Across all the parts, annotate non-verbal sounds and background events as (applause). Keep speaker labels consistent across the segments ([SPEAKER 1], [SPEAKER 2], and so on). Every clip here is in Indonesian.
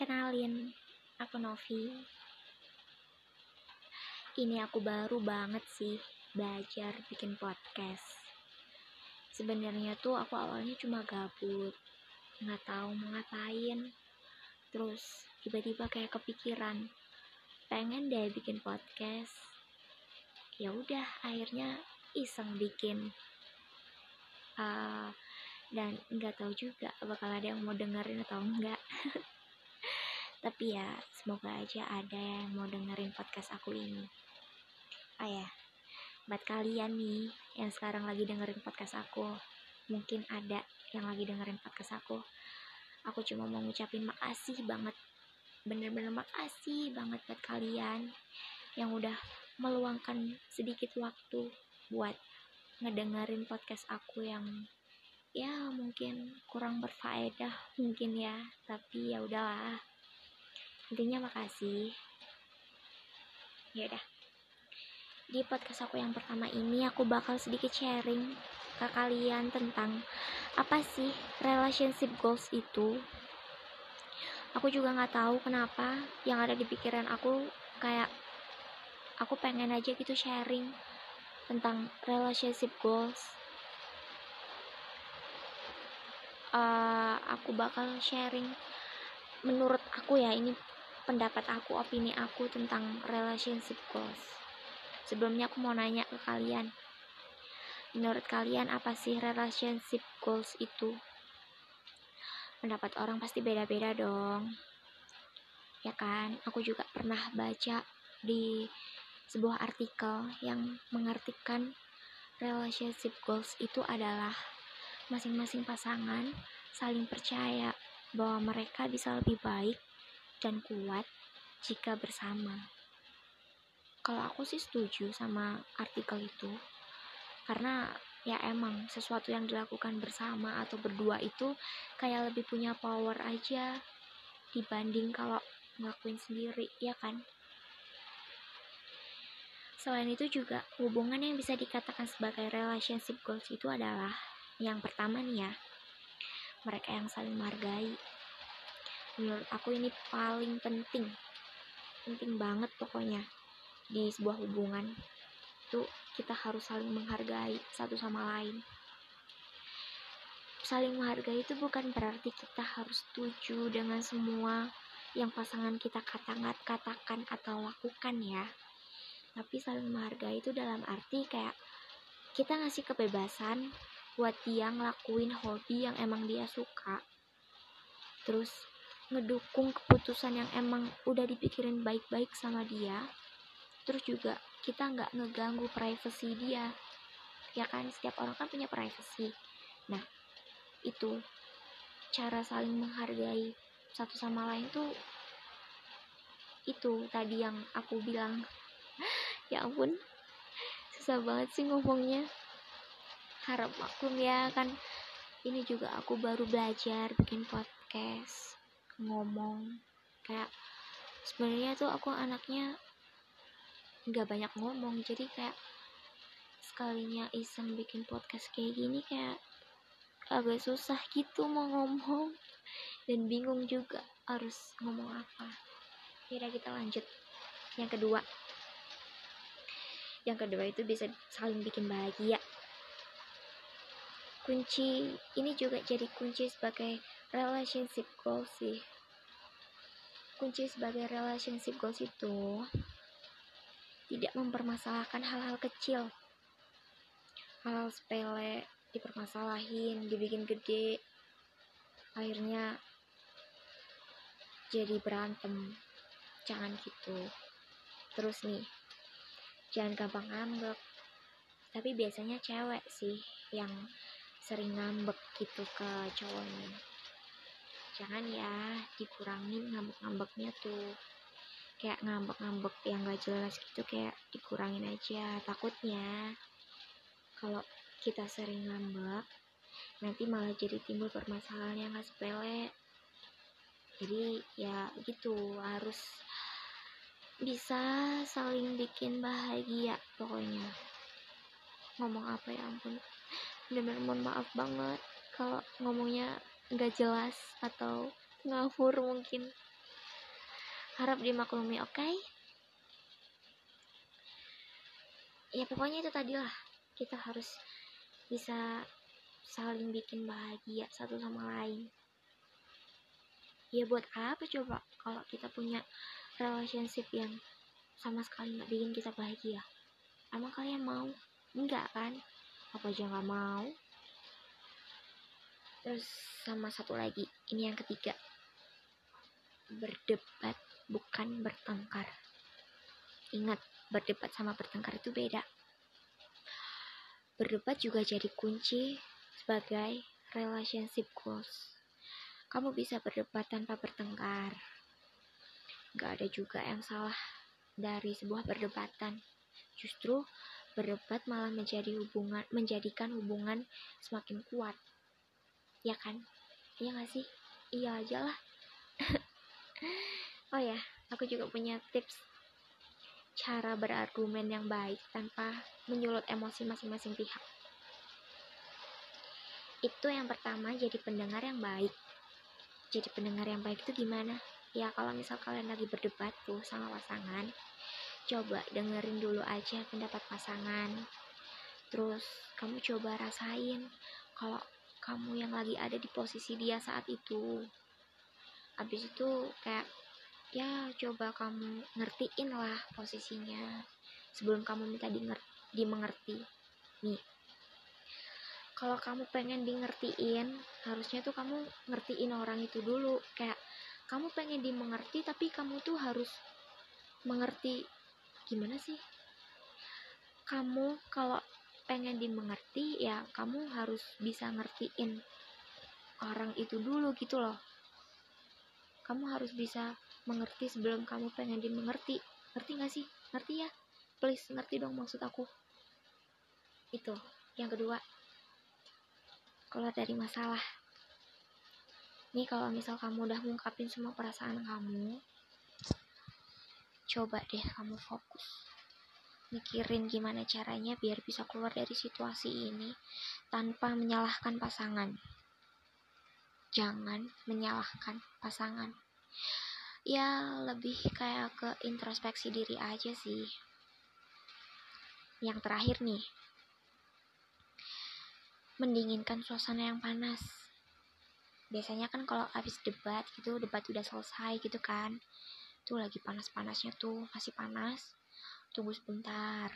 [SPEAKER 1] Kenalin, aku Novi. Ini aku baru banget sih belajar bikin podcast. Sebenarnya tuh aku awalnya cuma gabut, nggak tahu mau ngapain. Terus tiba-tiba kayak kepikiran, pengen deh bikin podcast. Ya udah, akhirnya iseng bikin. Uh, dan nggak tahu juga bakal ada yang mau dengerin atau enggak (laughs) tapi ya semoga aja ada yang mau dengerin podcast aku ini. Ah ya. Buat kalian nih yang sekarang lagi dengerin podcast aku mungkin ada yang lagi dengerin podcast aku. Aku cuma mau ngucapin makasih banget. Bener-bener makasih banget buat kalian yang udah meluangkan sedikit waktu buat ngedengerin podcast aku yang ya mungkin kurang berfaedah mungkin ya. Tapi ya udahlah intinya makasih. Ya udah. Di podcast aku yang pertama ini aku bakal sedikit sharing ke kalian tentang apa sih relationship goals itu. Aku juga nggak tahu kenapa yang ada di pikiran aku kayak aku pengen aja gitu sharing tentang relationship goals. Uh, aku bakal sharing menurut aku ya ini pendapat aku opini aku tentang relationship goals. Sebelumnya aku mau nanya ke kalian. Menurut kalian apa sih relationship goals itu? Pendapat orang pasti beda-beda dong. Ya kan? Aku juga pernah baca di sebuah artikel yang mengartikan relationship goals itu adalah masing-masing pasangan saling percaya bahwa mereka bisa lebih baik dan kuat jika bersama. Kalau aku sih setuju sama artikel itu, karena ya emang sesuatu yang dilakukan bersama atau berdua itu kayak lebih punya power aja dibanding kalau ngelakuin sendiri, ya kan? Selain itu juga hubungan yang bisa dikatakan sebagai relationship goals itu adalah yang pertama nih ya, mereka yang saling menghargai. Menurut aku ini paling penting, penting banget pokoknya di sebuah hubungan. Itu kita harus saling menghargai satu sama lain. Saling menghargai itu bukan berarti kita harus setuju dengan semua yang pasangan kita katakan, katakan atau lakukan ya. Tapi saling menghargai itu dalam arti kayak kita ngasih kebebasan buat dia ngelakuin hobi yang emang dia suka terus ngedukung keputusan yang emang udah dipikirin baik-baik sama dia terus juga kita nggak ngeganggu privasi dia. Ya kan setiap orang kan punya privasi nah itu cara saling menghargai satu sama lain tuh itu tadi yang aku bilang. (laughs) Ya ampun susah banget sih ngomongnya. Harap maklum ya kan. Ini juga aku baru belajar bikin podcast ngomong. Kayak sebenarnya tuh aku anaknya nggak banyak ngomong. Jadi kayak sekalinya iseng bikin podcast kayak gini kayak agak susah gitu mau ngomong. Dan bingung juga harus ngomong apa. Kira kita lanjut. Yang kedua. Yang kedua itu bisa saling bikin bahagia. Kunci ini juga jadi kunci sebagai relationship goals sih. Kunci sebagai relationship goals itu tidak mempermasalahkan hal-hal kecil. Hal, -hal sepele dipermasalahin dibikin gede akhirnya jadi berantem. Jangan gitu. Terus nih jangan gampang ngambek. Tapi biasanya cewek sih yang sering ngambek gitu ke cowoknya jangan ya dikurangin ngambek-ngambeknya tuh. Kayak ngambek-ngambek yang gak jelas gitu kayak dikurangin aja. Takutnya kalau kita sering ngambek nanti malah jadi timbul permasalahan yang gak sepele. Jadi ya gitu harus bisa saling bikin bahagia pokoknya. Ngomong apa ya ampun. Bener-bener mohon maaf banget kalau ngomongnya nggak jelas atau ngawur mungkin. Harap dimaklumi oke? Okay? ya pokoknya itu tadi lah. Kita harus bisa saling bikin bahagia satu sama lain. Ya buat apa coba kalau kita punya relationship yang sama sekali nggak bikin kita bahagia? Emang kalian mau? Enggak kan? Apa aja nggak mau terus sama satu lagi ini yang ketiga. Berdebat bukan bertengkar. Ingat berdebat sama bertengkar itu beda. Berdebat juga jadi kunci sebagai relationship goals. Kamu bisa berdebat tanpa bertengkar. Gak ada juga yang salah dari sebuah perdebatan. Justru berdebat malah menjadi hubungan menjadikan hubungan semakin kuat ya kan? Iya gak sih? Iya aja lah. (laughs) Oh ya aku juga punya tips cara berargumen yang baik tanpa menyulut emosi masing-masing pihak. Itu yang pertama jadi pendengar yang baik. Jadi pendengar yang baik itu gimana? Ya kalau misal kalian lagi berdebat tuh sama pasangan coba dengerin dulu aja pendapat pasangan. Terus kamu coba rasain kalau kamu yang lagi ada di posisi dia saat itu. Habis itu kayak ya coba kamu ngertiin lah posisinya sebelum kamu minta dimengerti. Nih kalau kamu pengen di ngertiin harusnya tuh kamu ngertiin orang itu dulu. Kayak kamu pengen dimengerti tapi kamu tuh harus mengerti gimana sih? Kamu kalau pengen dimengerti ya kamu harus bisa ngertiin orang itu dulu gitu loh. Kamu harus bisa mengerti sebelum kamu pengen dimengerti. Ngerti gak sih? Ngerti ya? Please ngerti dong maksud aku. Itu yang kedua. Keluar dari masalah. Nih kalau misal kamu udah ngungkapin semua perasaan kamu coba deh kamu fokus mikirin gimana caranya biar bisa keluar dari situasi ini tanpa menyalahkan pasangan. Jangan menyalahkan pasangan. Ya lebih kayak ke introspeksi diri aja sih. Yang terakhir nih mendinginkan suasana yang panas. Biasanya kan kalau habis debat gitu debat udah selesai gitu kan tuh lagi panas-panasnya tuh masih panas tunggu sebentar.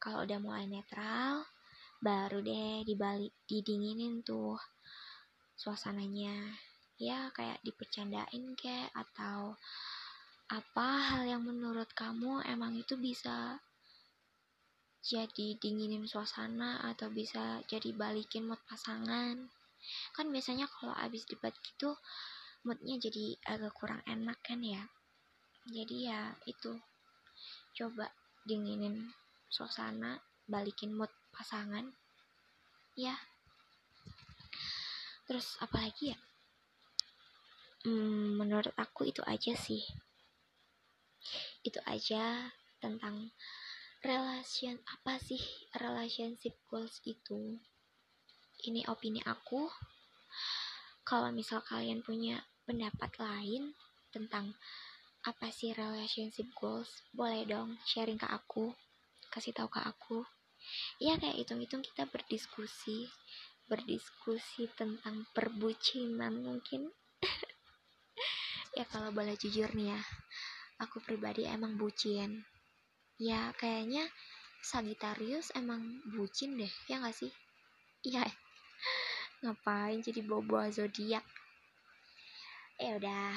[SPEAKER 1] Kalau udah mulai netral baru deh dibalik didinginin tuh suasananya. Ya kayak dipercandain kayak atau apa hal yang menurut kamu emang itu bisa jadi dinginin suasana atau bisa jadi balikin mood pasangan? Kan biasanya kalau abis debat gitu moodnya jadi agak kurang enak kan ya? Jadi ya itu coba dinginin suasana balikin mood pasangan. Ya terus apa lagi ya? Hmm, menurut aku itu aja sih. Itu aja tentang relation apa sih relationship goals itu? Ini opini aku. Kalau misal kalian punya pendapat lain tentang apa sih relationship goals? Boleh dong sharing ke aku kasih tahu ke aku. Ya kayak hitung-hitung kita berdiskusi berdiskusi tentang perbucinan mungkin. (laughs) Ya kalau boleh jujur nih ya aku pribadi emang bucin. Ya kayaknya Sagitarius emang bucin deh ya gak sih? Iya. (laughs) Ngapain jadi bobo zodiak? Ya udah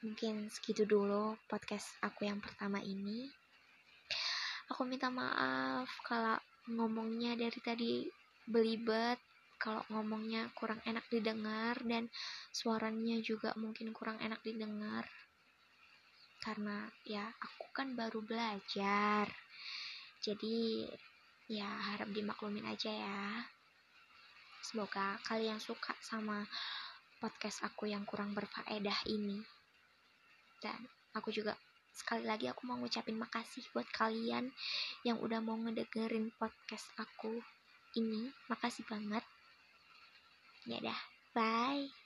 [SPEAKER 1] mungkin segitu dulu podcast aku yang pertama ini. Aku minta maaf kalau ngomongnya dari tadi belibet kalau ngomongnya kurang enak didengar dan suaranya juga mungkin kurang enak didengar. Karena ya aku kan baru belajar. Jadi ya harap dimaklumin aja ya. Semoga kalian suka sama podcast aku yang kurang berfaedah ini dan aku juga sekali lagi aku mau ngucapin makasih buat kalian yang udah mau ngedengerin podcast aku ini. Makasih banget. Ya dah bye